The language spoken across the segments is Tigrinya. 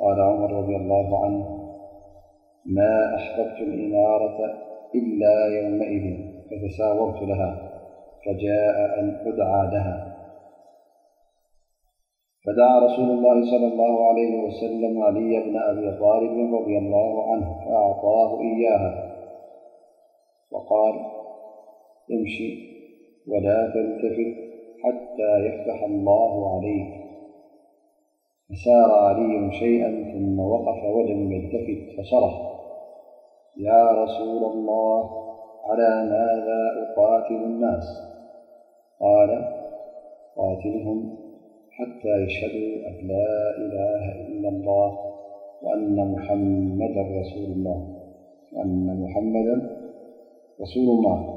قال عمر - رضي الله عنه ما أحببت الإمارة إلا يومئذ فتساورت لها فجاء أن أدعادها فدعا رسول الله صلى الله عليه وسلم علي بن أبي طالب رضي الله عنه فأعطاه إياها وقال امشيئ ولا تلتفت حتى يفتح الله عليك فسار عليم شيئا ثم وقف ولم يلتفت فصرح يا رسول الله على ماذا أقاتل الناس قال قاتلهم حتى يشهدوا أن لا إله إلا الله وأن محمدا رسول الله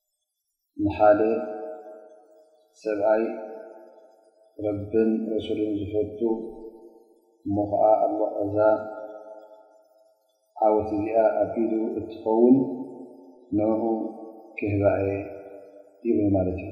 ንሓደ ሰብኣይ ረብን ረሱልን ዝፈቱ እሞ ኸዓ ኣዛ ዓወት እዚኣ ኣብ ኢዱ እትኸውን ንኡ ክህባኤ ይብል ማለት እዩ።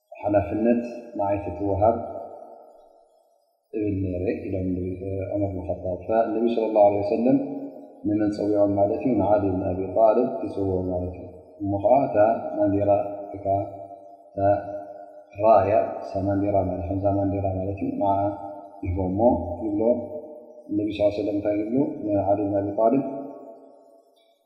ሓላፍነት ንዓይ ትትወሃብ እብል ነረ ኢሎም ዑመር ብን ጣብ ነቢ ስለ ላ ለ ሰለም ንመን ፀዊዖም ማለት እዩ ንዓሊ ብን ኣብ ጣልብ ይፅውዑ ማለት እዩ እሞ ከዓ እታ ማንዴራ ራያ ሳማንዴራ ከምዛ ማንዴራ ማለት እዩ ንዓ ይህቦ እሞ ይብሎ እነቢ ስ ሰለም እንታይ ይብሉ ንዓሊ ብን ኣብ ጣልብ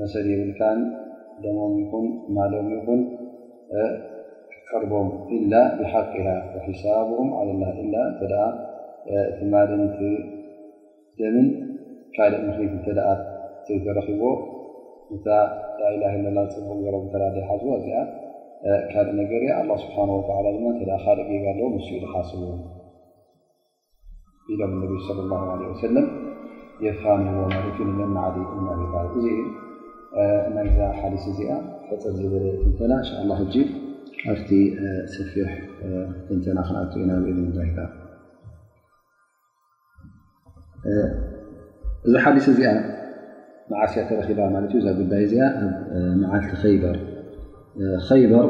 መሰል የብልካን ደሞም ይኹን ማሎም ይኹን ክትቀርቦም ኢላ ብሓቂሃ ወሒሳብም ዓለላ ኢላ እተ እቲ ማልን እቲ ደምን ካልእ ምኽኒት እተ ዘይተረኪቦ እታ ላኢላ ለላ ፅቡቕ ገሮም እተ ዘይሓዝዋ እዚኣ ካልእ ነገር እያ ኣላ ስብሓን ወላ ድማ እተ ካልእ ገጋ ኣለዎ ንስኡ ዝሓስብዎ ኢሎም ነቢ ለ ላ ሰለም የፋንዎ ማለት እዩ ንመናዓዲ እናበባል እዚ እዩ ናይዛ ሓዲስ እዚኣ ሕፅር ዝበለ ትንተና እንሻ ላ ሕጂ ኣብቲ ሰፊሕ ትንተና ክንኣት ኢና ብእን ላሂላ እዛ ሓዲስ እዚኣ መዓስያ ተረኪባ ማለት እዩ እዛ ጉዳይ እዚኣ ኣብ መዓልቲ ኸይበር ኸይበር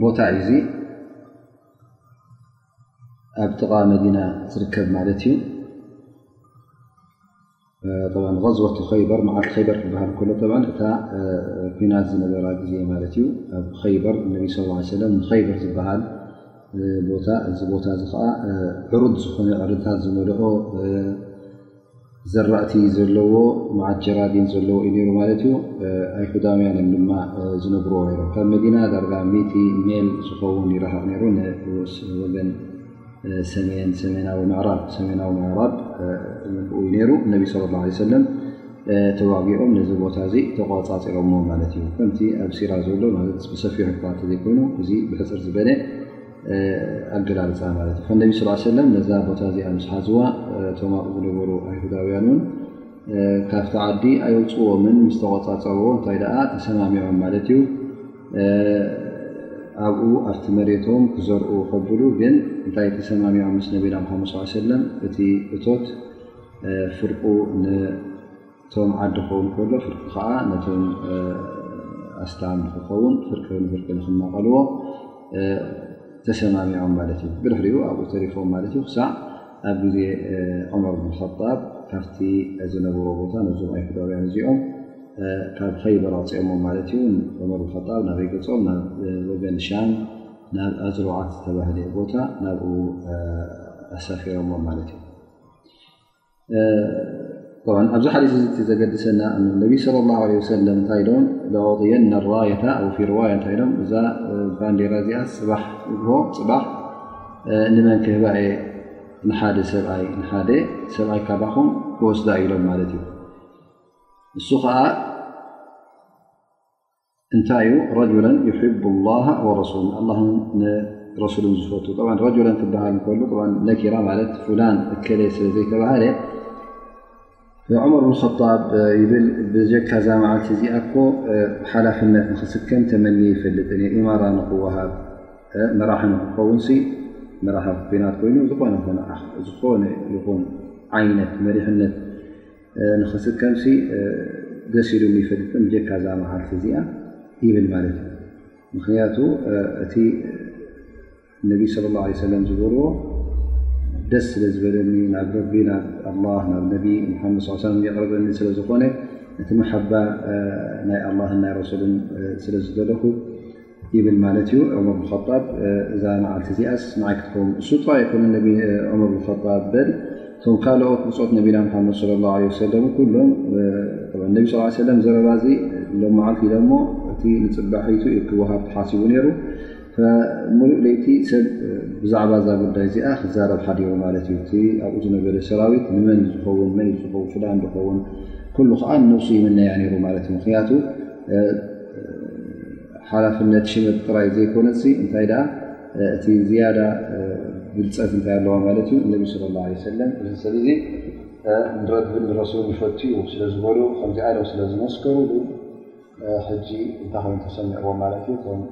ቦታ እዩ እዙይ ኣብ ጥቓ መዲና ዝርከብ ማለት እዩ ዝወቲ ኸይበር መዓልቲ ከይበር ክበሃል ከሎ እታ ኩናት ዝነበራ ግዜ ማለት እዩ ኣብ ኸይበር ነቢ ስ ሰለ ንኸይበር ዝበሃል ቦታ እዚ ቦታ እዚ ከዓ ዕሩድ ዝኾነ ዕርድታት ዝመልኦ ዘራእቲ ዘለዎ መዓት ጀራዲን ዘለዎ እዩ ነይሩ ማለት እዩ ኣይሁዳውያን እዮም ድማ ዝነብርዎ ነሮም ካብ መዲና ዳርጋ ሚቲ ሜል ዝኸውን ይረሃቕ ነይሩ ንወገን ሰሜን ሰሜናዊ ምዕራብ ሰሜናዊ ምዕራብ ንብኡ እዩ ነይሩ እነቢ ስለ ላ ለ ሰለም ተዋጊኦም ነዚ ቦታ እዚ ተቋፃፂሮሞ ማለት እዩ ከምቲ ኣብ ሲራ ዘሎ ማለት ብሰፊሑ እኳ እንተዘይኮይኑ እዚ ብሕፅር ዝበለ ኣገላልፃ ማለት እዩ ከነቢ ስ ሰለም ነዛ ቦታ እዚኣ ምስ ሓዝዋ እቶም ኣብኡ ዝነበሩ ኣይሁዳውያን እውን ካብቲ ዓዲ ኣየውፅዎምን ምስ ተቆፃፀርዎ እንታይ ደኣ ተሰማሚዖም ማለት እዩ ኣብኡ ኣብቲ መሬቶም ክዘርኡ ከብሉ ግን እንታይ ተሰማሚዖም ምስ ነቢና ሓመድ ስ ሰለም እቲ እቶት ፍርቁ ን እቶም ዓዲ ክኸውን ከሎ ፍርቂ ከዓ ነቶም ኣስላም ንክኸውን ፍርቂ ንፍርቂ ንክናቐልዎ ተሰማሚዖም ማለት እዩ ብድሕሪኡ ኣብኡ ተሪፎም ማለት እዩ ክሳዕ ኣብ ግዜ ዑመር ብልከጣብ ካብቲ ዝነበሮ ቦታ ነዞም ኣይሁዳውያን እዚኦም ካብ ኸይበር ኣውፅኦሞም ማለት እዩ ዑመር ብልከጣብ ናበይ ገፆም ናብ ወገን ሻም ናብ ኣዝሮዓት ዝተባህለ ቦታ ናብኡ ኣሳፊሮሞም ማለት እዩ ኣብዚ ሓዲ ዘገድሰና ነቢ صለ ላ ለ ሰለ እታይ ኢሎም ላኣዕጥየና ራየታ ፊ ርዋያ እታይ ኢሎም እዛ ባንዴራ እዚኣ ፅባሕ ንግሆ ፅባሕ ንመን ክህባ እየ ንሓደ ሰብኣይ ንሓደ ሰብኣይ ካባኹም ክወስዳ ኢሎም ማለት እዩ እሱ ከዓ እንታይ እዩ ረጅለ ዩሕቡ ላ ወረሱ ኣላን ንረሱሉን ዝፈቱ ረጅለን ክበሃል ከሉ ነኪራ ማለት ፍላን እከለ ስለ ዘይተባሃለ ዑመር ብጣብ ይብል ብጀካ እዛ መዓልቲ እዚኣ ኮ ሓላፍነት ንክስከም ተመኒ ይፈልጥ ኢማራ ንክወሃብ መራሒ ንክከውን መራሒ ኩናት ኮይኑ ዝኾነ ዝኾነ ይኹን ዓይነት መሪሕነት ንክስከምሲ ደስ ኢሉ ይፈልጥም ጀካ እዛ መዓልቲ እዚኣ ይብል ማለት እዩ ምክንያቱ እቲ ነቢ ስለ ላ ለ ሰለም ዝበልዎ ደስ ስለ ዝበለኒ ናብ ረቢ ናብ ኣላ ናብ ነቢ ሓመድ ስ ሰለም የቅርበኒ ስለዝኮነ እቲ መሓባ ናይ ኣላን ናይ ረሱልን ስለ ዝደለኹ ይብል ማለት እዩ ዑመር ብን ጣብ እዛ መዓልቲ እዚኣስ ንዓይ ክትከውን እሱጡ ኣይኮነ ነ ዑመር ብን ጣብ በል እቶም ካልኦት ብፆት ነቢና ሓመድ ለ ላ ለ ሰለም ኩሎም ነቢ ስ ሰለም ዘረባ እዚ ሎ መዓልቲ ኢሎ ሞ እቲ ንፅባሒቱ ዩ ክወሃብ ተሓሲቡ ነይሩ ሙሉእ ለይቲ ሰብ ብዛዕባ እዛ ጉዳይ እዚኣ ክዛረብ ሓዲሩ ማለት እዩ እቲ ኣብኡ ዝነበረ ሰራዊት ንመን ዩ ዝኸውን መን ዩ ዝኸውን ፍዳን ዝኸውን ኩሉ ከዓ ንነብሱ ይምነያ ነይሩ ማለት እዩ ምክንያቱ ሓላፍነት ሽመት ጥራይ ዘይኮነ እንታይ ኣ እቲ ዝያዳ ብልፀት እንታይ ኣለዋ ማለት እዩ እነቢ ስለ ላ ሰለም እዚ ሰብ ዚ ንረቢ ንረሱን ይፈትዩ ስለ ዝበሉ ከምዚ ኣሎም ስለ ዝመስከሩ ሕጂ እንታይ ኮይኑ ተሰሚዕዎ ማለት እዩ ቶም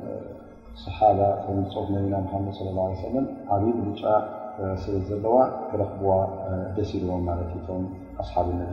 ሰሓባ ቶም ፆፍ ነቢና ሓመድ ስለ ላ ሰለም ዓብ ብልጫ ስለ ዘለዋ ክረክብዋ ደስ ኢልዎም ማለት እዩ ቶም ኣስሓብ ነቢ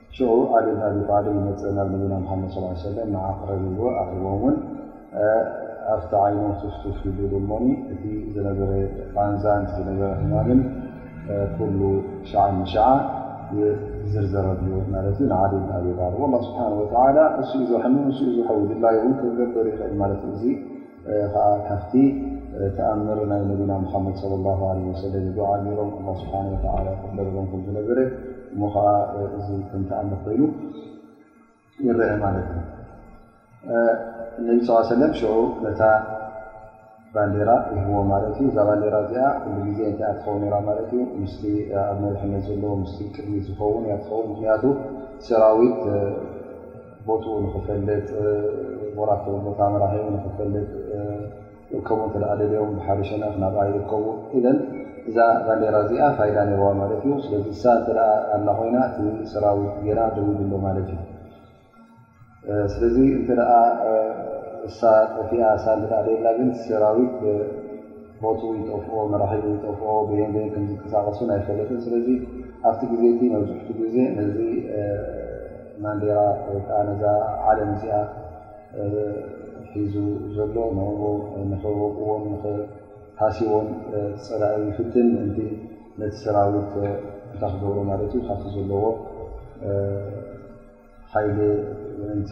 ሽዑ ዓሊ ብን ኣቢ ጣልብ ይመፅእ ናብ ነቢና ሙሓመድ ስ ለ ሰለም ንዓቕረብ ኢልዎ ኣቕሪቦም ውን ኣፍቲ ዓይኖም ቱፍቱፍ ይብሉ እሞኒ እቲ ዝነበረ ቓንዛን እቲ ዝነበረ ሕማምን ኩሉ ሸዓ ንሸዓ ይዝርዘረሉ ማለት እዩ ንዓሊ ብን ኣቢ ጣልብ ኣላ ስብሓን ወተላ እሱኡ ዘሕምም እሱኡ ዝሕዊ ድላዩ እውን ክንገብር ይኽእል ማለት እዩ ኸዓ ካብቲ ተኣምር ናይ ነቢና ሙሓመድ صለ ላሁ ለ ወሰለም ይጉዓ ገይሮም ኣላ ስብሓን ወተላ ክቕበለሎም ከም ዝነበረ እሞ ኸዓ እዚ ከም ተኣምር ኮይኑ ይረአ ማለት እዩ እነቢ ስ ሰለም ሽዑ ነታ ባንዴራ ይህዎ ማለት እዩ እዛ ባንዴራ እዚኣ ኩሉ ግዜ እንታይ እያ ትኸውን ነራ ማለት እዩ ምስ ኣብ መሪሕነት ዘለዎ ምስ ቅድሚት ዝኸውን እያ ትኸውን ምክንያቱ ሰራዊት ቦትኡ ንክፈልጥ ሞራት ቦታ መራሒኡ ንክፈልጥ ክርከቡ እተ ደልዮም ብሓደ ሸነኽ ናብኣ ይርከቡ ኢዘን እዛ ባንዴራ እዚኣ ፋይዳ ነርዋ ማለት እዩ ስለዚ እሳ እተ ኣላ ኮይና እቲ ሰራዊት ገና ደው ይብሎ ማለት እዩ ስለዚ እተ እሳ ጠፊኣ እሳ ደላ ግን ሰራዊት ቦትኡ ይጠፍኦ መራሒኡ ይጠፍኦ በየን በየን ከም ዝንቀሳቀሱን ኣይፈለጥን ስለዚ ኣብቲ ግዜ እቲ መብዝሕትኡ ግዜ ነዚ ማንዴራ ወይከዓ ነዛ ዓለም እዚኣ ሒዙ ዘሎ ንኡ ንክወቅዎን ንክሃሲዎን ፀላኢ ይፍትን ምእንቲ ነቲ ሰራዊት እንታይ ክገብሮ ማለት እዩ ካብቲ ዘለዎ ሓይሊ ምእንቲ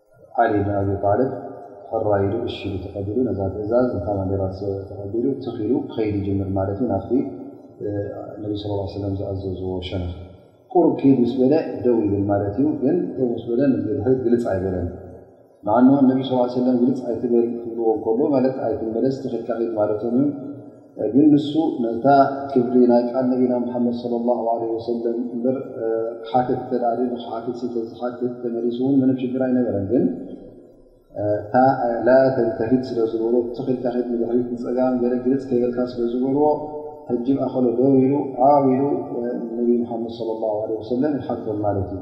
ዓሊ ብን ኣቢ ጣልብ ሕራይ ኢሉ እሺ ኢሉ ተቐቢሉ ነዛ ትእዛዝ ነታ ባንዴራ ተቐቢሉ ትኽ ኢሉ ክኸይድ ይጅምር ማለት እዩ ናብቲ ነቢ ስለ ላ ሰለም ዝኣዘዝዎ ሸነኽ ቁሩብ ክይድ ምስ በለ ደው ይብል ማለት እዩ ግን ደው ምስ በለ ንድሕሪት ግልፅ ኣይበለን መዓኑ ነቢ ስ ሰለም ግልፅ ኣይትበል ክብልዎ ከሎ ማለት ኣይትመለስ ትኽኢልካ ኺድ ማለቶም እዩ ግን ንሱ ነታ ክብሪ ናይ ቃል ነቢና ሙሓመድ ለ ላ ለ ወሰለ እበር ክሓትት እተ ደልዩ ክሓትት ተዝሓትት ተመሊሱ እውን ምንም ሽግር ኣይነበረን ግን ላ ተልተፊት ስለ ዝበሎ ትኽልካ ት ንድሕሪት ንፀጋም ገለ ግልፅ ከይበልካ ስለ ዝበልዎ ሕጂ ብ ኣኸሎ ደው ኢሉ ዓብ ኢሉ ነቢ ሙሓመድ ለ ላ ለ ወሰለም ይሓቶም ማለት እዩ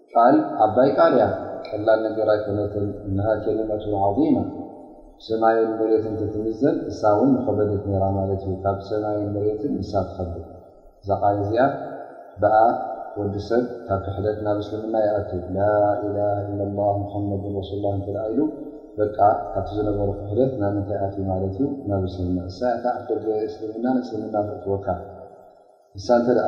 ቃል ዓባይ ቃል እያ ቀላል ነገር ኣይኮነትን እነሃ ከሊመቱን ዓዚማ ሰማይን መሬትን ተትምዘን እሳ ውን ምኸበደት ነይራ ማለት እዩ ካብ ሰማይን መሬትን ንሳ ትኸብድ እዛ ቃል እዚኣ ብኣ ወዲ ሰብ ካብ ክሕደት ናብ እስልምና ይኣቱ ላኢላሃ ኢላላህ ሙሓመዱን ረሱሉላህ እንተድኣ ኢሉ በቃ ካብቲ ዝነበሮ ክሕደት ናብ ምንታይ ኣትዩ ማለት እዩ ናብ እስልምና እሳ እያ እታ ኣፍደገ እስልምና ንእስልምና ተእትወካ እሳ እንተድኣ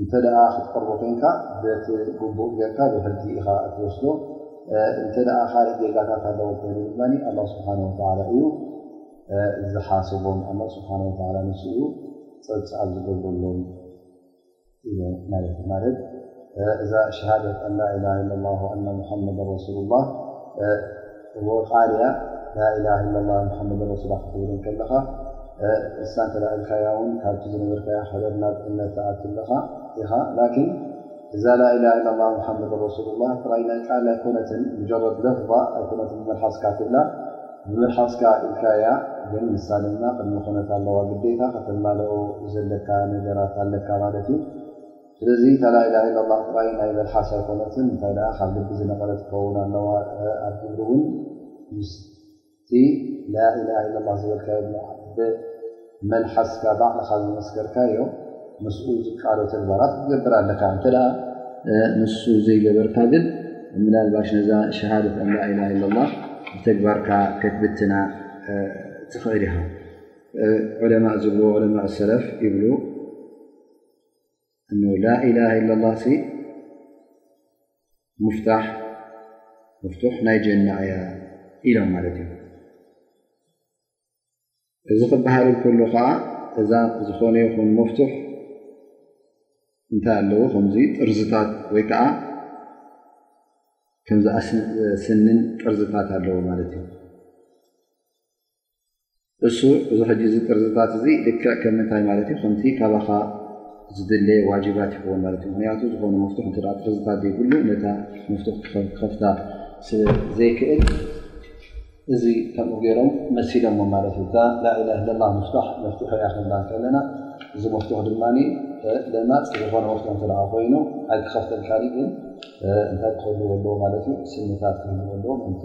እንተ ደኣ ክትቀርቦ ኮይንካ በቲ ግቡእ ጌርካ ብሕጊ ኢኻ እትወስዶ እንተ ደኣ ካልእ ጌጋታት ኣለዎ ኮይኑ ድማ ኣላህ ስብሓን ወተዓላ እዩ ዝሓስቦም ኣላህ ስብሓን ወተዓላ ንሱ እዩ ፀብፃብ ዝገብረሎም ኢሎ ማለት እዩ ማለት እዛ ሸሃደት ኣላ ኢላሃ ኢለላሁ ኣና ሙሓመድ ረሱሉላህ እሞ ቃል እያ ላኢላ ላ መሓመድ ረሱላ ክትብል ከለኻ እሳ እተላኢልካያ ውን ካብቲ ዝነበርካዮ ከለል ናብ እምነት ትኣት ኣለኻ ኢኻ ላኪን እዛ ላኢላ ላ መሓመድ ረሱሉ ላ ጥራይ ናይ ቃል ኣይኮነትን ሙጀረድ ለፍቫ ኣይኮነት ብመልሓስካ ትብላ ብመልሓስካ ኢልካያ ግን ንሳ ድማ ቅድሚ ኮነት ኣለዋ ግዴታ ከተማልኦ ዘለካ ነገራት ኣለካ ማለት እዩ ስለዚ እታ ላኢላሃ ኢላላህ ጥራይ ናይ መልሓስ ኣይኮነትን እንታይ ደኣ ካብ ልቢ ዝነቐለት ትከውን ኣለዋ ኣብ ግብሪ ውን ምስቲ ላኢላሃ ኢላላህ ዝበልካዮ ብመልሓስካ ባዕልኻ ዝመስከርካዮ ምስኡ ዝቃዶ ተግባራት ክትገብር ኣለካ እንተ ንሱ ዘይገበርካ ግን ምናልባሽ ነዛ ሸሃደት ኣላኢላሃ ኢላላህ ብተግባርካ ከትብትና ትኽእል ኢኻ ዑለማእ ዝብልዎ ዑለማእ ሰለፍ ይብሉ እኖ ላኢላሃ ኢላ ላ ሲ ሙፍታሕ መፍቱሕ ናይ ጀና እያ ኢሎም ማለት እዩ እዚ ክበሃል ከሎ ከዓ እዛ ዝኾነ ይኹን መፍቱሕ እንታይ ኣለዉ ከምዚ ጥርዝታት ወይ ከዓ ከምዝኣስስንን ጥርዝታት ኣለዉ ማለት እዩ እሱ እዚ ሕጂ እዚ ጥርዝታት እዚ ልክዕ ከም ምንታይ ማለት እዩ ከምቲ ካባኻ ዝድለ ዋጅባት ይኸውን ማለት እዩ ምክንያቱ ዝኾነ መፍትሕ እተ ጥርዝታት ዘይብሉ ነታ መፍትሕ ክኸፍታ ስለ ዘይክእል እዚ ከምኡ ገይሮም መሲሎሞ ማለት እዩ ላኢላ ለላ መፍታሕ መፍትሖ እያ ክንላ ከለና እዚ መፍትሕ ድማ ለማፅ ዝኾነ መፍትሕ እተ ኮይኑ ኣይክኸፍተልካ ግን እንታይ ክህልዎ ኣለዎ ማለት እዩ ስምታት ክህልዎ ኣለዎ ምእንቲ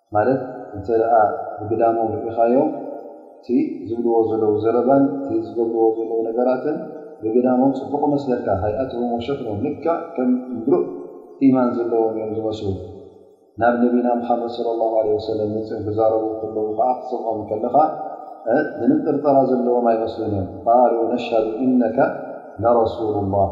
ማለት እንተ ብግዳሞም ርኢኻዮም እቲ ዝብልዎ ዘለዉ ዘረባን እቲ ዝገብርዎ ዘለዉ ነገራትን ብግዳሞም ፅቡቕ መስለካ ሃይኣትም ወሸክሎም ልክዕ ከም ምሉእ ኢማን ዘለዎም እዮም ዝመስሉ ናብ ነቢና ሙሓመድ صለ ላ ለ ወሰለም መፅኦም ክዛረቡ ከለዉ ከዓ ክትሰምዖም ከለኻ ምንም ጥርጠራ ዘለዎም ኣይመስሉን እዮም ቃሉ ነሻዱ እነካ ነረሱሉ ላህ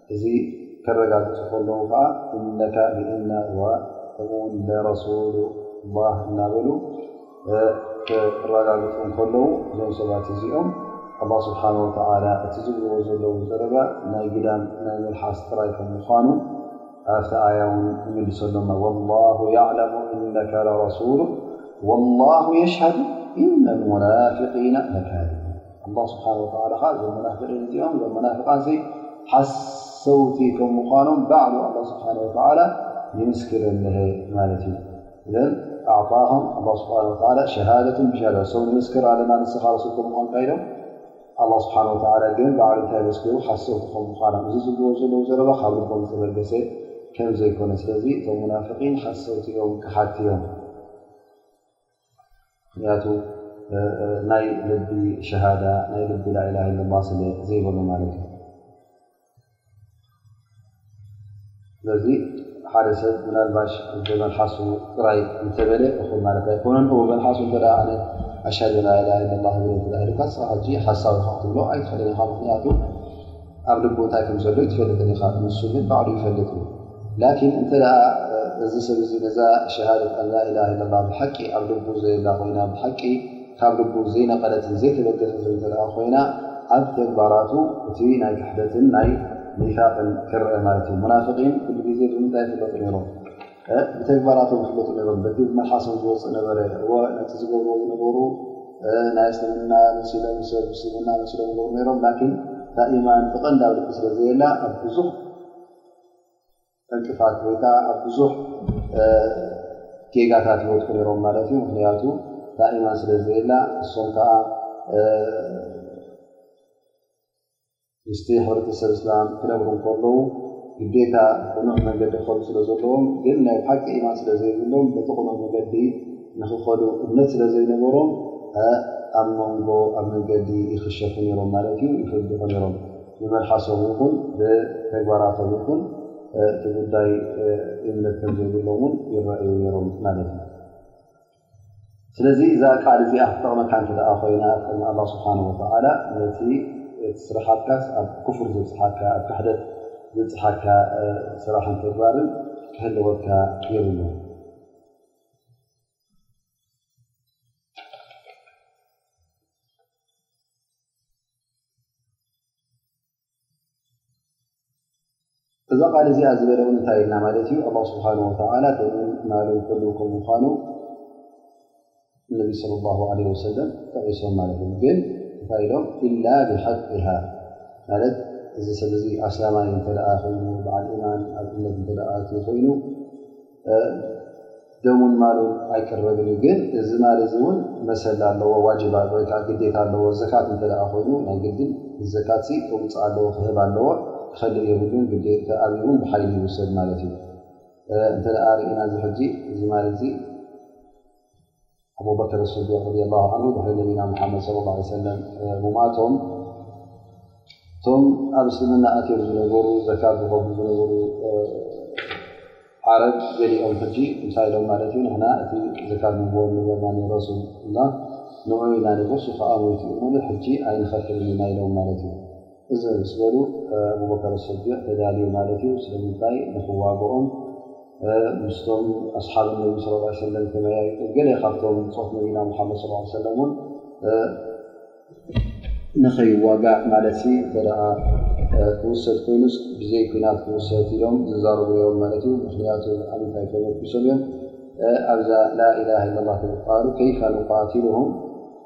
እዚ ከረጋግጹ ከለዉ ከኣ እነካ ቢእነ ከምኡውን ብረሱሉ ላህ እናበሉ ክረጋግጹ እንከለዉ እዞም ሰባት እዚኦም ኣላ ስብሓን ወተላ እቲ ዝብልዎ ዘለዉ ዘረባ ናይ ግዳም ናይ መልሓስ ጥራይ ከም ምዃኑ ኣብቲ ኣያ እውን ይምልሰሎማ ወላሁ ያዕለሙ እነካ ለረሱሉ ወላሁ የሽሃዱ ኢነ ልሙናፊቂና ለካድቡ ኣላህ ስብሓን ወተዓላ ኸዓ እዞም መናፍቒን እዚኦም እዞም መናፍቓንሲ ሓሰውቲ ከም ምዃኖም ባዕሉ ኣላህ ስብሓን ወተዓላ ይምስክር እነሀ ማለት እዩ እዘን ኣዕጣኹም ኣላ ስብሓን ወተዓላ ሸሃደትን ብሸሃዳ ሰው ንምስክር ኣለና ንስኻ ረሱል ከም ምዃንካ ኢሎም ኣላ ስብሓን ወተዓላ ግን ባዕሉ እንታይ መስኪሩ ሓሰውቲ ከም ምዃኖም እዚ ዝብልዎ ዘለዉ ዘረባ ካብ ልቦም ዝተበገሰ ከም ዘይኮነ ስለዚ እቶም መናፍቒን ሓሰውቲ እዮም ክሓቲ እዮም ምክንያቱ ናይ ልቢ ሸሃዳ ናይ ልቢ ላኢላ ላ ስለ ዘይበሎ ማለት እዩ ስለዚ ሓደ ሰብ ምናልባሽ እመልሓሱ ጥራይ እንተበለ እኹል ማለት ኣይኮነን መልሓሱ እተ ኣሻ ላላ ብ ሉካ ሓሳዊ ክትብሎ ኣይትኽእልን ኢኻ ምክንያቱ ኣብ ልቡ እንታይ ከም ዘሎ ኣይትፈልጥን ኢኻ ንሱ ግን ባዕሉ ይፈልጥ እዩ ላኪን እንተ እዚ ሰብ እዚ ነዛ ሸሃደት ኣላኢላ ኢላ ብሓቂ ኣብ ልቡ ዘየላ ኮይና ብሓቂ ካብ ልቡ ዘይነቐለትን ዘይተበገሰትን እንተ ኮይና ኣብ ተግባራቱ እቲ ናይ ክሕደትን ናይ ኒፋቅን ክረአ ማለት እዩ ሙናፍቒን ኩሉ ግዜ ብምንታይ ይፍለጡ ነይሮም ብተግባራቶም ይፍለጡ ነይሮም በቲ ብመልሓሶም ዝወፅእ ነበረ እወ ነቲ ዝገብርዎ ዝነበሩ ናይ እስልምና መሲሎም ሰብ ምስልምና መሲሎም ይገብሩ ነይሮም ላኪን እታ ኢማን ብቐንዲ ኣብ ልቢ ስለ ዘየላ ኣብ ብዙሕ ዕንቅፋት ወይ ከዓ ኣብ ብዙሕ ጌጋታት ይወድቁ ነይሮም ማለት እዩ ምክንያቱ እታ ኢማን ስለ ዘየላ እሶም ከዓ ምስቲ ሕብረተሰብ እስላም ክነብሩ ከለዉ ግዴታ ብቕኑዕ መንገዲ ክኸዱ ስለ ዘለዎም ግን ናይ ብሓቂ ኢማን ስለ ዘይብሎም በቲ ቅኑዕ መገዲ ንኽኸዱ እምነት ስለ ዘይነበሮም ኣብ መንጎ ኣብ መንገዲ ይኽሸፉ ነይሮም ማለት እዩ ይፍድሑ ነይሮም ብመልሓሶም ይኹን ብተግባራቶም ይኹን እቲ ጉዳይ እምነት ከም ዘይብሎም ውን ይረኣዩ ነይሮም ማለት እዩ ስለዚ እዛ ቃል እዚኣ ክትጠቕመካ እንተ ኮይና ኣብ ቅድሚ ኣላ ስብሓን ወተዓላ ነቲ ስራሓትካስ ኣብ ክፍር ዘብፅሓካ ኣብ ክሕደት ዘብፅሓካ ስራሕን ተግባርን ክህለወካ የብሉን እዛ ቃል እዚኣ ዝበለ ውን እንታይ ኢልና ማለት እዩ ኣላ ስብሓን ወተላ ደሙን ማሉን ኩሉ ከም ምኳኑ እነቢ ስለ ላ ለ ወሰለም ጠቂሶም ማለት እዮም ግን እንታይ ኢሎም ኢላ ብሓቂሃ ማለት እዚ ሰብ እዚ ኣስላማይ እተ ኮይኑ በዓል ኢማን ኣብ እምነት እተ ኮይኑ ደሙን ማሉን ኣይቅረብን እዩ ግን እዚ ማል እዚ እውን መሰል ኣለዎ ዋጅብ ኣሎ ወይ ከዓ ግዴታ ኣለዎ ዘካት እንተ ኮይኑ ናይ ግድን ዘካት ሲ ክውፅእ ኣለዎ ክህብ ኣለዎ ክኸልእ የብሉን ግዴታ ኣብይ እውን ብሓይሊ ይውሰድ ማለት እዩ እንተ ርእና እዚ ሕጂ እዚ ማል እዚ ኣቡበክር ስዲቅ ረድየላሁ ዓንሁ ድሕሪ ነቢና ሙሓመድ ሰለላሁ ዓለይሂ ወሰለም ሙማቶም እቶም ኣብ እስልምና ኣትዮም ዝነበሩ ዘካት ዝኸፍሉ ዝነበሩ ዓረብ ገሊኦም ሕጂ እንታይ ኢሎም ማለት እዩ ንሕና እቲ ዘካት ንህቦ ዝነበርና ንረሱል ላ ንዑ ኢና ንብር ሱ ከዓ ሞይቱ እሞ ሕጂ ኣይንኸፍልን ኢና ኢሎም ማለት እዩ። እዚ ምስ በሉ ኣቡበከር ኣስዲቅ ተዳልዩ ማለት እዩ ስለምንታይ ንክዋግኦም ምስቶም ኣስሓብ ነቢ ስ ላ ሰለም ተመያይጡ ገለ ካብቶም ብፆት ነቢና ሙሓመድ ስ ላ ሰለም እውን ንከይዋጋእ ማለት ሲ እንተ ክውሰድ ኮይኑስ ብዘይ ኩናት ክውሰድ ኢሎም ዝዛረቡ ነይሮም ማለት እዩ ምክንያቱ ኣብ ምንታይ ተመርኪሶም እዮም ኣብዛ ላኢላሃ ኢላ ላ ትብል ቃሉ ከይፋ ንቃትልሁም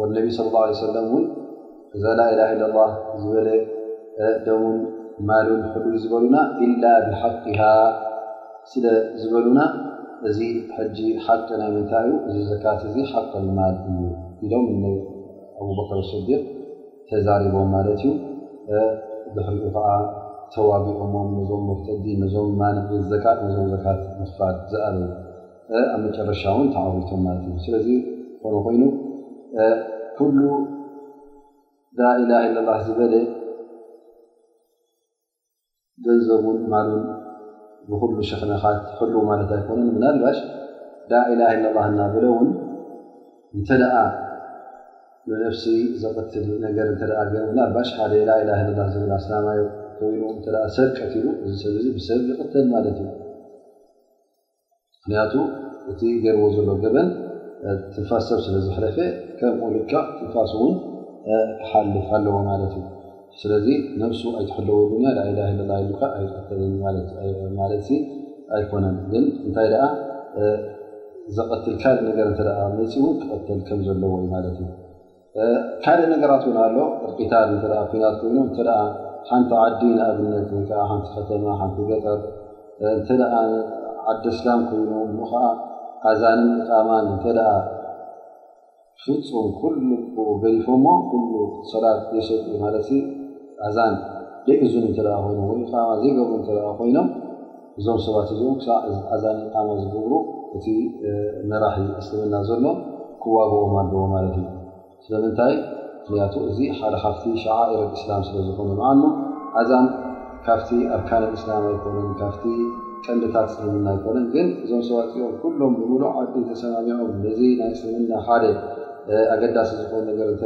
ወነቢ ስለ ላ ለ ሰለም እውን እዛ ላኢላ ኢ ላ ዝበለ ደሙን ማሉን ሕሉዩ ዝበሉና ኢላ ብሓቂሃ ስለ ዝበሉና እዚ ሕጂ ሓቂ ናይ ምንታይ እዩ እዚ ዘካት እዚ ሓቂ ልማል እዩ ኢሎም ንኣብበከር ስዲቅ ተዛሪቦም ማለት እዩ ድሕሪኡ ከዓ ተዋጊኦሞም ነዞም ሞርተዲ ነዞም ማንዒ ዘካት ነዞም ዘካት ምኽፋል ዝኣበዩ ኣብ መጨረሻ ውን ተዓዊቶም ማለት እዩ ስለዚ ኮነ ኮይኑ ኩሉ ላኢላ ኢላላ ዝበለ ገንዘቡን ማሉን ብኩሉ ሸክነካት ሕል ማለት ኣይኮነን ምናልባሽ ላኢላ ኢላላ እናበለ ውን እንተ ንነፍሲ ዘቅትል ነገር እተ ገሩ ናባሽ ሓደ ላኢላ ላ ዝብል ኣስላማዮ ኮይኑ እ ሰብ ቀትሉ እዚ ሰብ ዚ ብሰብ ይቅተል ማለት እዩ ምክንያቱ እቲ ገርዎ ዘሎ ገበን ትንፋስ ሰብ ስለ ዝሕለፈ ከምኡ ልክዕ ትንፋስ እውን ክሓልፍ ኣለዎ ማለት እዩ ስለዚ ነብሱ ኣይትሕለዎ ዱንያ ላኢላ ለላ ኢሉ ከ ኣይቀተልን ማለት ኣይኮነን ግን እንታይ ደኣ ዘቐትል ካልእ ነገር እተ መፂኡ ክቐተል ከም ዘለዎ እዩ ማለት እዩ ሓደ ነገራት ውን ኣሎ ቅትታል እተ ኩናት ኮይኑ እተ ሓንቲ ዓዲ ንኣብነት ወይዓ ሓንቲ ከተማ ሓንቲ ገጠር እተ ዓዲ እስላም ኮይኑ እሞ ከዓ ኣዛንን እቃማን እተ ፍፁም ኩሉ ብኡ ገዲፎ ሞ ኩሉ ሰላት ዘይሰብዑ ማለት ኣዛን ዘይእዙን እተ ኮይኑ ወይ እቃማ ዘይገብሩ እተ ኮይኖም እዞም ሰባት እዚኦም ክሳዕ ኣዛን ኢቃማ ዝገብሩ እቲ መራሒ እስልምና ዘሎ ክዋግኦም ኣለዎ ማለት እዩ ስለምንታይ ምክንያቱ እዚ ሓደ ካብቲ ሸዓኢር እስላም ስለዝኾነ ምኣኑ ኣዛን ካብቲ ኣርካን እስላም ኣይኮነን ካብቲ ቀንድታት እስልምና ኣይኮነን ግን እዞም ሰባት እዚኦም ኩሎም ብምሉእ ዓዲ ተሰማሚዖም ነዚ ናይ እስልምና ሓደ ኣገዳሲ ዝኾኑ ነገር እተ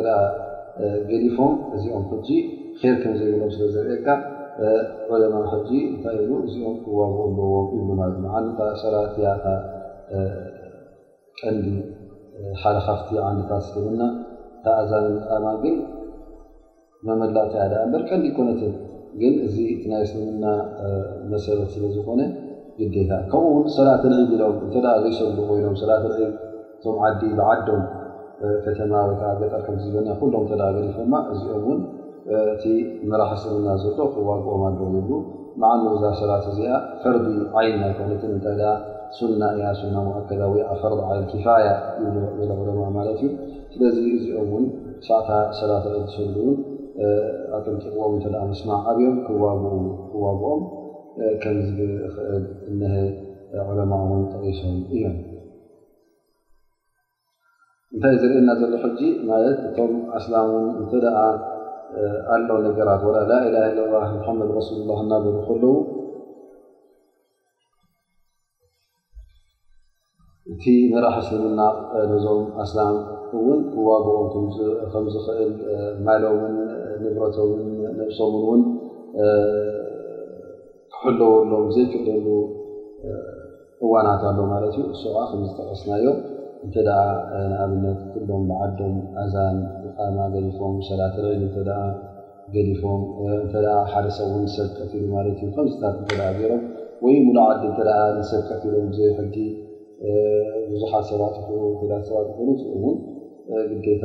ገዲፎም እዚኦም ሕጂ ር ከም ዘይብሎም ስለ ዘርእካ ዑለማ ሕጂ እንታይ ኢሉ እዚኦም ክዋግኡ ኣለዎም ይብሉ ማለት እዩ ዓንድታ ሰላት እያ እታ ቀንዲ ሓደ ካብቲ ዓንድታት እስልምና እታ ኣዛንን እቃማን ግን መመላእታ እያ ደኣ እምበር ቀንዲ ኣይኮነትን ግን እዚ እቲ ናይ እስልምና መሰረት ስለ ዝኾነ ግዴታ ከምኡ ውን ሰላት ዒድ ኢሎም እንተ ዘይሰግዱ ኮይኖም ሰላት ዒድ እቶም ዓዲ ብዓዶም ከተማ ወይ ከዓ ገጠር ከም ዝበና ኩሎም እተ ገዲፎማ እዚኦም እውን እቲ መራሒ እስልምና ዘሎ ክዋግኦም ኣለዎም ይብሉ መዓኑ እዛ ሰላት እዚኣ ፈርዲ ዓይን ኣይኮነትን እንታይ ሱና እያ ሱና ሙኣከዳ ወይ ፈር ዓይን ኪፋያ ይብሉ ገለ ዑለማ ማለት እዩ ስለዚ እዚኦም እውን ሳዕታ ሰላት ዝሰግዱ እውን ኣጠንቂቕዎም እተ መስማዕ ኣብዮም ክዋግኦም ከምዝኽእል እነሀ ዑለማ እውን ጠቒሶም እዮም እንታይ ዝርእየና ዘሎ ሕጂ ማለት እቶም ኣስላም ውን እንተ ኣሎ ነገራት ወላ ላኢላ ለ ላ ሙሓመድ ረሱሉ ላ እናበሉ ከለዉ እቲ መራሕ እስልምና ነዞም ኣስላም እውን ክዋግኦም ከም ዝኽእል ማሎምን ንብረቶምን ነብሶምን ውን ክሕለወሎም ዘይክእለሉ እዋናት ኣሎ ማለት እዩ እሱ ከዓ ከምዝጠቀስናዮ እንተ ንኣብነት ኩሎም ብዓዶም ኣዛን ቃማ ገዲፎም ሰላት ዒድ እተ ገዲፎም እተ ሓደ ሰብ ውን ሰብ ቀትሉ ማለት እዩ ከምዝታት እተ ገይሮም ወይ ሙሉ ዓዲ እተ ንሰብ ቀትሎም ብዘይ ሕጊ ብዙሓት ሰባት ይኹኑ ውሑዳት ሰባት ይኹኑ እዚኡ እውን ግዴታ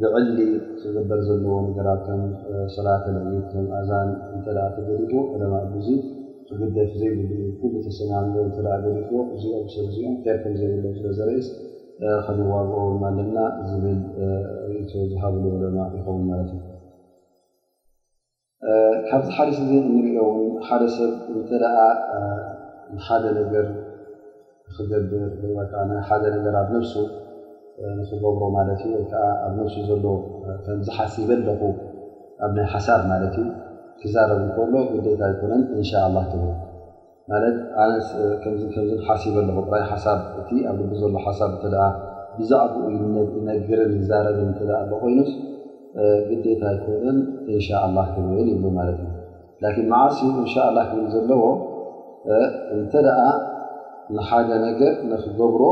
ብዕሊ ክግበር ዘለዎ ነገራት ከም ሶላት ለይት ከም ኣዛን እንተ ተገዲፉ ዕለማ ብዙ ክግደፍ ዘይብሉ እዩ ኩሉ ተሰማሚዑ እተ ገዲፍዎ እዚኦም ሰብ እዚኦም ር ከም ዘይብሎም ስለ ዘርእስ ከንዋግኦም ኣለና ዝብል ርእቶ ዝሃብሉ ዕለማ ይኸውን ማለት እዩ። ካብዚ ሓዲስ እዚ እንሪኦ ውን ሓደ ሰብ እንተ ሓደ ነገር ንክገብር ወይ ሓደ ነገር ኣብ ነብሱ ንክገብሮ ማለት እዩ ወይከዓ ኣብ ነብሱ ዘሎ ከምዚ ሓሲበ ኣለኹ ኣብ ናይ ሓሳብ ማለት እዩ ክዛረብ እንከሎ ግዴታ ኣይኮነን እንሻ ላ ክብል ማለት ኣነስ ከምዝን ከምዝን ሓሲበ ኣለኹ ጥራይ ሓሳብ እቲ ኣብ ልቢ ዘሎ ሓሳብ እንተ ብዛዕባኡ ይነግርን ይዛረብን እተ ኣሎ ኮይኑስ ግዴታ ኣይኮነን እንሻ ላ ክብል ይብሉ ማለት እዩ ላን መዓስ እዩ እንሻ ላ ክብል ዘለዎ እንተ ደኣ ንሓደ ነገር ንክገብሮ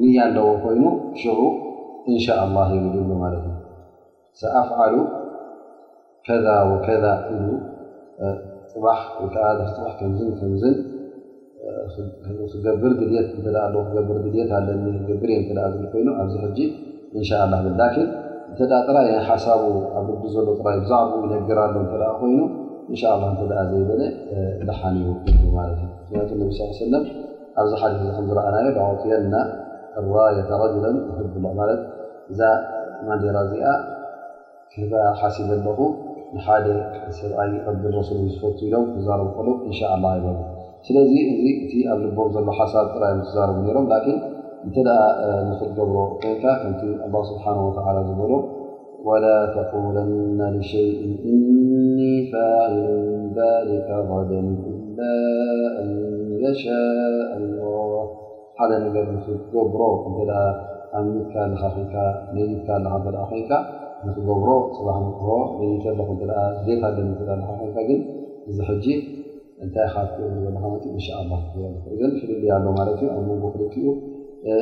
ንያ ኣለዎ ኮይኑ ሽዑ እንሻ ላ ይብል ይብሉ ማለት እዩ ሰኣፍዓሉ ከዛ ወከዛ ኢሉ ፅባሕ ወይ ከዓ ድሕሪ ፅባሕ ከምዝን ከምዝን ክገብር ድልት እተ ኣለ ክገብር ድልት ኣለኒ ክገብር እየ እተኣ ዝብል ኮይኑ ኣብዚ ሕጂ እንሻ ላ ብል ላኪን እንተ ጥራይ ናይ ሓሳቡ ኣብ ልቢ ዘሎ ጥራይ ብዛዕባኡ ይነግር ኣሎ እተ ኮይኑ እንሻ ላ እተ ዘይበለ ደሓን እዩ ይብ ማለት እዩ ምክንያቱ ነቢ ስ ሰለም ኣብዚ ሓዲ እዚ ከምዝረኣናዮ ዳዕውትየና ራየተ ረጅለን ይሕብላ ማለት እዛ ማንዴራ እዚኣ ክህባ ሓሲበ ኣለኹ ንሓደ ሰብኣይ ረቢን ረሱሉን ዝፈቱ ኢሎም ክዛረቡ ከለዉ እንሻላ ይበሉ ስለዚ እዚ እቲ ኣብ ልቦም ዘሎ ሓሳብ ጥራይ እዮም ዝዛረቡ ነይሮም ላኪን እንተ ንክትገብሮ ኮይንካ ከምቲ ኣላ ስብሓን ወተላ ዝበሎ ወላ ተቁለና ሊሸይን እኒ ፋዒሉን ዛሊከ ደን ኢላ ኣን የሻ ኣላ ሓደ ነገር ንክትገብሮ እንተ ኣሚትካ ኣለኻ ኮይንካ ነይትካ ኣለኻ እተ ኮይንካ ንክገብሮ ፅባሕ ንግሆ ነይተ ኣለኹ እተ ድሌት ኣለኒ እተ ኣለካ ኮይንካ ግን እዚ ሕጂ እንታይ ኢኻ ትገብር ዘለካ ማለት እዩ እንሻ ላ ክትገበር ትኽእል ግን ፍልልይ ኣሎ ማለት እዩ ኣብ መንጎ ክልቲኡ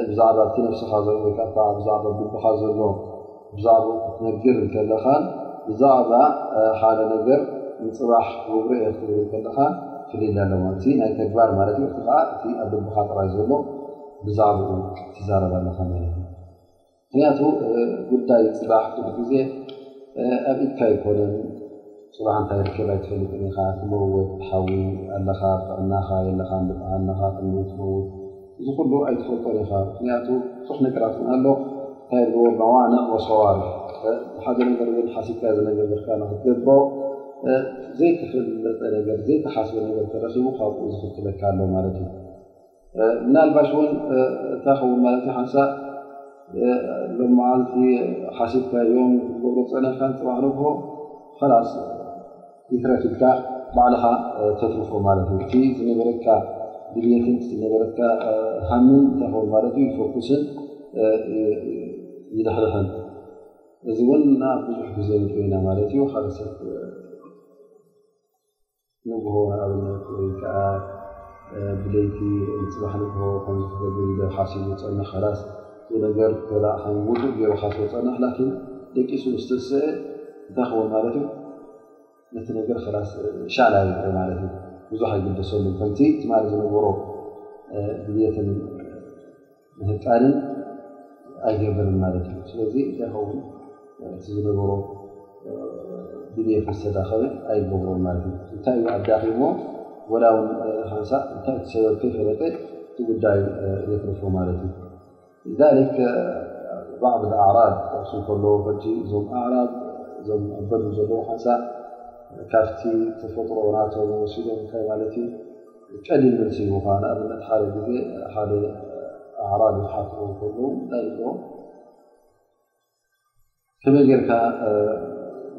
ብዛዕባ እቲ ነፍስኻ ዘሎ ወይከዓ ብዛዕባ ልብኻ ዘሎ ብዛዕባኡ ክትነግር እንከለኻን ብዛዕባ ሓደ ነገር ንፅባሕ ክገብሮ እየ ክትብል እንከለኻን ፍልልይ ኣሎ ማለት እዩ። እቲ ናይ ተግባር ማለት እዩ። እቲ ከዓ እቲ ኣብ ልብኻ ጥራይ ዘሎ ብዛዕባኡ ትዛረብ ኣለኻ ማለት እዩ። ምክንያቱ ጉዳይ ፅባሕ ኩሉ ግዜ ኣብ ኢድካ ኣይኮነን። ፅባሕ እንታይ ርክብ ኣይትፈልጥን ኢኻ ትመወት ትሓዊ ኣለኻ ብ ጥዕናኻ የለኻን ብጥዓናኻ ቅንዲ ትመውት እዚ ኩሉ ኣይትፈልጦን ኢኻ ምክንያቱ ብዙሕ ነገራት ውን ኣሎ እንታይ ይብልዎ መዋንዕ ወሰዋርፍ ንሓደ ነገር ውን ሓሲብካዮ ዝነገበርካ ንክትገብሮ ዘይተፈለጠ ነገር ዘይተሓስበ ነገር ተረኺቡ ካብኡ ዝኽትለካ ኣሎ ማለት እዩ። ምናልባሽ ውን እታይ ኸውን ማለት ዩ ሓንሳ ሎ መዓልቲ ሓሲብካ ዮም ክትገብሮ ፀኒሕካ ፅባሕ ንግሆ ኸላስ ይትረፍ ኢልካ ባዕልኻ ተትርፎ ማለት ዩ እቲ ዝነበረካ ድልትን ዝነበረካ ሃምን እታይ ኸውን ማለት ዩ ይፈኩስን ይልሕልሕን እዚ እውን ናብ ብዙሕ ግዜ ንሪኦ ኢና ማለት ዩ ሓደ ሰብ ንግሆ ንኣብነት ወይ ከኣ ብለይቲ ንጽባሕ ንግሆ ከምዚ ክገብር ኢለ ሓሲቡ ዝጸንሕ ሓላስ እቲ ነገር ከኣ ከም ውዱእ ገይሩ ክሓስቦ ዝጸንሕ ላኪን ደቂሱ ምስ ተሰአ እንታይ ክኸውን ማለት እዩ ነቲ ነገር ላስ ሻዕላ ይርኦ ማለት እዩ ብዙሕ ኣይግደሰሉን ከምቲ ትማሊ ዝነበሮ ድልትን ምህጣንን ኣይገብርን ማለት እዩ ስለዚ እንታይ ኸውን እቲ ዝነበሮ ድልት ዝተዳኸበ ኣይገብሮን ማለት እዩ እንታይ እዩ ኣዳኺሞ ወላ ውን ኸንሳ እንታይ ትሰበብ ከይፈለጠ እቲ ጉዳይ የትርፎ ማለት እዩ ذሊክ ባዕض ኣዕራብ ክጠቕሱ ከለዎ ከ እዞም ኣዕራብ እዞም ኣበዱ ዘለዉ ሓንሳ ካብቲ ተፈጥሮ ናቶም ወሲዶም እንታይ ማለት እዩ ቀሊል መልሲ ይህቡኻ ንኣብነት ሓደ ግዜ ሓደ ኣዕራቢ ክሓትዎ ከሎ እንታይ ይብሎ ከመይ ጌርካ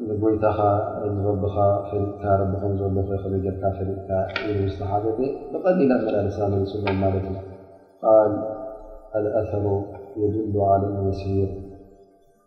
ንጎይታኻ ንረብኻ ፈሊጥካ ረቢ ከም ዘሎ ከ ከመይ ጌርካ ፈሊጥካ ኢሉ ምስ ተሓተተ ብቐሊል ኣመላልሳ መሊሱሎም ማለት እዩ ቃል ኣልኣሰሩ የድሉ ዓለ ልመሲር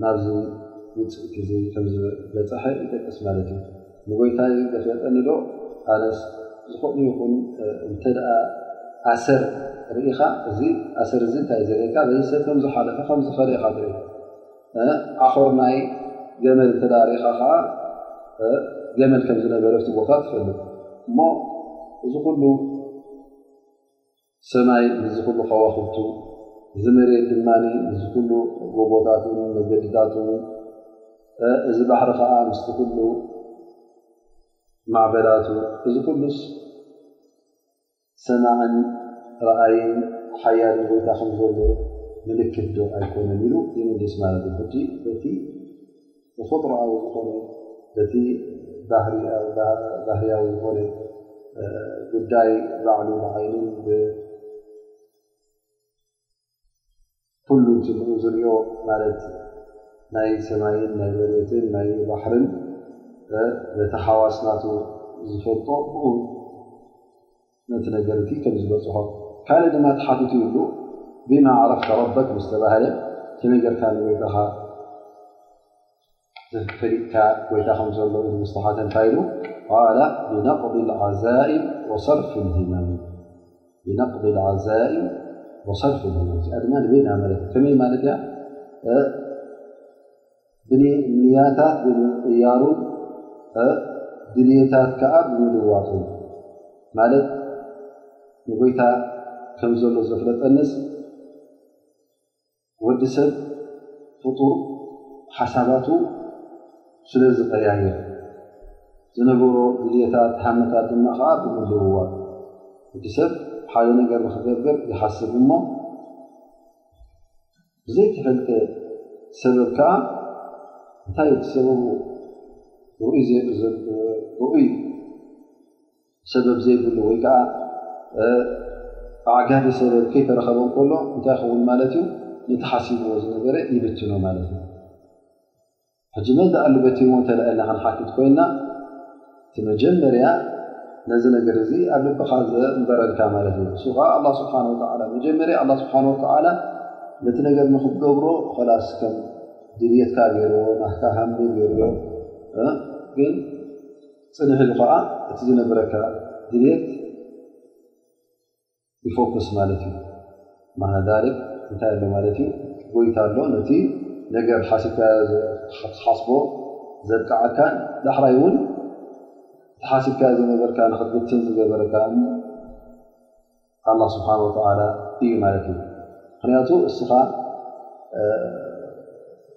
ናብዚ ውጽኢት እዚ ከም ዝበጸሐ ይጠቅስ ማለት እዩ። ንጐይታይ ዘፍለጠኒዶ ኣነስ ዝኸእኑ ይኹን እንተ ኣሰር ርኢኻ እዚ ኣሰር እዚ እንታይ ዘርእየካ በዚ ሰብ ከም ዝሓለፈ ከም ዝኸደ ኢኻ ትርኢ ዓኾር ናይ ገመል እንተ ርኢኻ ከኣ ገመል ከም ዝነበረ ኣብቲ ቦታ ትፈልጥ እሞ እዚ ኩሉ ሰማይ ምስዚ ኩሉ ከዋኽብቱ፣ እዚ መሬት ድማ ምስዚ ኩሉ ጎቦታቱን መገድታቱን፣ እዚ ባሕሪ ከኣ ምስቲ ኩሉ ማዕበላቱ፣ እዚ ኩሉስ ሰማዕን ረኣይን ሓያልን ጎይታ ከም ዘሎ ምልክት ዶ ኣይኮነን ኢሉ ይምልስ ማለት እዩ። ተፈጥሮኣዊ ዝኾነ በቲ ባህርያዊ ዝኾነ ጉዳይ ባዕሉ ብዓይንን ብኩሉን ስምዑ ዝሪኦ ማለት ናይ ሰማይን ናይ መሬትን ናይ ባሕርን ነቲ ሓዋስናቱ ዝፈልጦ ብኡ ነቲ ነገር እቲ ከም ዝበፅሖ ካልእ ድማ ተሓቲቱ ይብሉ ብማ ዓረፍተ ረበክ ምስ ተባህለ ከመይ ጌርካ ንጎይታኻ ፈሊጥካ ጎይታ ከም ዘሎ ኢሉ ምስ ተሓተ እንታይ ኢሉ ቃል ብነቅዲ ዓዛኢም ወሰርፊ ልሂማም ብነቅዲ ዓዛኢም ወሰርፊ ልሂማም እዚኣ ድማ ንበይና ማለት እዩ ከመይ ማለት እያ ብንያታት ብምቕያሩን ድልታት ከዓ ብምልዋጡን ማለት ንጎይታ ከም ዘሎ ዘፍለጠንስ ወዲ ሰብ ፍጡር ሓሳባቱ ስለ ዝቀያይር ዝነበሮ ድልታት ሃመታት ድማ ከዓ ብምልውዋጥ ወዲ ሰብ ሓደ ነገር ንክገብር ይሓስብ እሞ ብዘይተፈልጠ ሰበብ ከኣ እንታይ እቲ ሰበቡ ርኡይ ሰበብ ዘይብሉ ወይ ከዓ ኣዕጋቢ ሰበብ ከይተረኸበ ከሎ እንታይ ይኸውን ማለት እዩ ነቲ ሓሲብዎ ዝነበረ ይብትኖ ማለት እዩ ሕጂ መን ተኣልበትዩሞ እንተኢልና ክንሓትት ኮይና እቲ መጀመርያ ነዚ ነገር እዚ ኣብ ልብኻ ዘንበረልካ ማለት እዩ እሱ ከዓ ኣላ ስብሓን ወተላ መጀመርያ ኣላ ስብሓን ወተላ ነቲ ነገር ንክትገብሮ ኸላስ ከም ድልየትካ ገይርዎ ናካ ሃሚ ገይርዎ ግን ፅንሕ ኢሉ ከዓ እቲ ዝነብረካ ድልት ይፎክስ ማለት እዩ ማናዳሪ እንታይ ኣሎ ማለት እዩ ጎይታ ኣሎ ነቲ ነገር ሓሲብካ ክትሓስቦ ዘብቅዓካን ዳሕራይ እውን ተሓሲብካ ዝነበርካ ንክትብትን ዝገበረካ ኣላ ስብሓን ወተላ እዩ ማለት እዩ ምክንያቱ እስኻ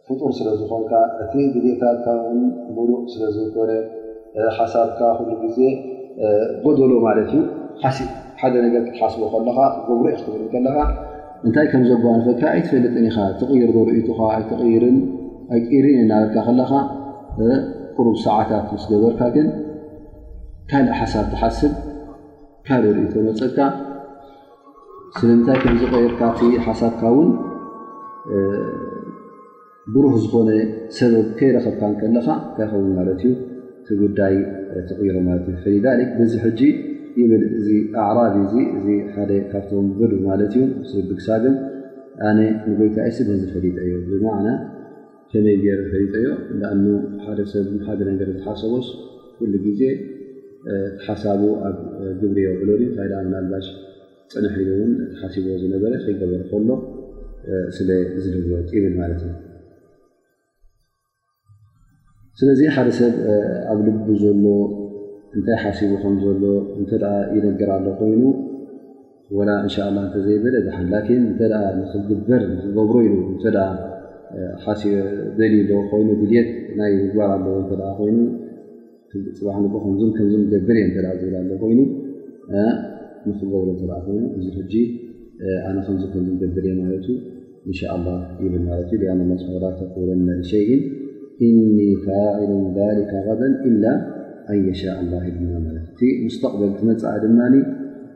ፍጡር ስለ ዝኾንካ እቲ ድሌታትካ ውን ሙሉእ ስለ ዘይኮነ ሓሳብካ ኩሉ ግዜ ጎደሎ ማለት እዩ ሓደ ነገር ክትሓስቦ ከለኻ ክትገብሮ ክትብል ከለኻ እንታይ ከም ዘጓንፈካ ኣይትፈልጥን ኢኻ ትቕይር ዶ ርእይቶኻ ኣይትቕይርን ኣይቅይርን እየ እናበልካ ከለኻ ቅሩብ ሰዓታት ምስ ገበርካ ግን ካልእ ሓሳብ ትሓስብ ካልእ ርእይቶ መፀካ ስለምንታይ ከምዚ ቀይርካ እቲ ሓሳብካ ውን ብሩህ ዝኾነ ሰበብ ከይረኸብካ ከለኻ እንታይ ይኸውን ማለት እዩ እቲ ጉዳይ ትቕይሮ ማለት እዩ ፈሊዳ በዚ ሕጂ ይብል እዚ ኣዕራቢ እዚ እዚ ሓደ ካብቶም በዱ ማለት እዩ ስርብግሳግም ኣነ ንጎይታ የ ስብ ህዚ ፈሊጠ እዩ ብማዕና ከመይ ገይረ ፈሊጠዮ እዳኣኑ ሓደ ሰብ ሓደ ነገር ዝሓሰቦስ ኩሉ ግዜ እቲ ሓሳቡ ኣብ ግብሪ የውዕሎ ድዩ እንታይ ደኣ ምናልባሽ ፅንሕ ኢሉ እውን እቲ ሓሲቦዎ ዝነበረ ከይገበረ ከሎ ስለ ዝልወጥ ይብል ማለት እዩ ስለዚ ሓደ ሰብ ኣብ ልቢ ዘሎ እንታይ ሓሲቡ ከም ዘሎ እንተ ይነገር ኣሎ ኮይኑ ወላ እንሻ ላ እንተዘይበለ ድሓን ላኪን እተ ንክግበር ንክገብሮ ኢሉ እተ ሓሲ ደልዩ ዶ ኮይኑ ድልት ናይ ምግባር ኣለዎ እተ ኮይኑ ፅባሕ ንግ ከምዝ ከምዝ ገብር እየ እተ ዝብል ኣሎ ኮይኑ ንክገብሮ እተ ኮይኑ እዚ ሕጂ ኣነ ከምዝ ከም ገብር እየ ማለቱ እንሻ ላ ይብል ማለት እዩ ኣ ስ ተክብረና ሸይን እኒ ፋዒሉ ሊካ ደ ኢላ ኣንየሻ ላ ይብልና ማለት እዩ እቲ ሙስተቅበል ትመፅኣ ድማ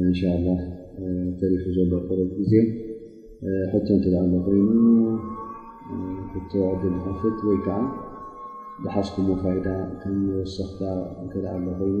እንሻላህ ተሪፉ ዘሎ ቀረብ ግዜ ሕቶ እንተ ኣሎ ኮይኑ ሕቶ ዕድል ዝኸፍት ወይ ከዓ ዝሓዝኩሞ ፋይዳ ከም መወሰኽታ እንተ ኣሎ ኮይኑ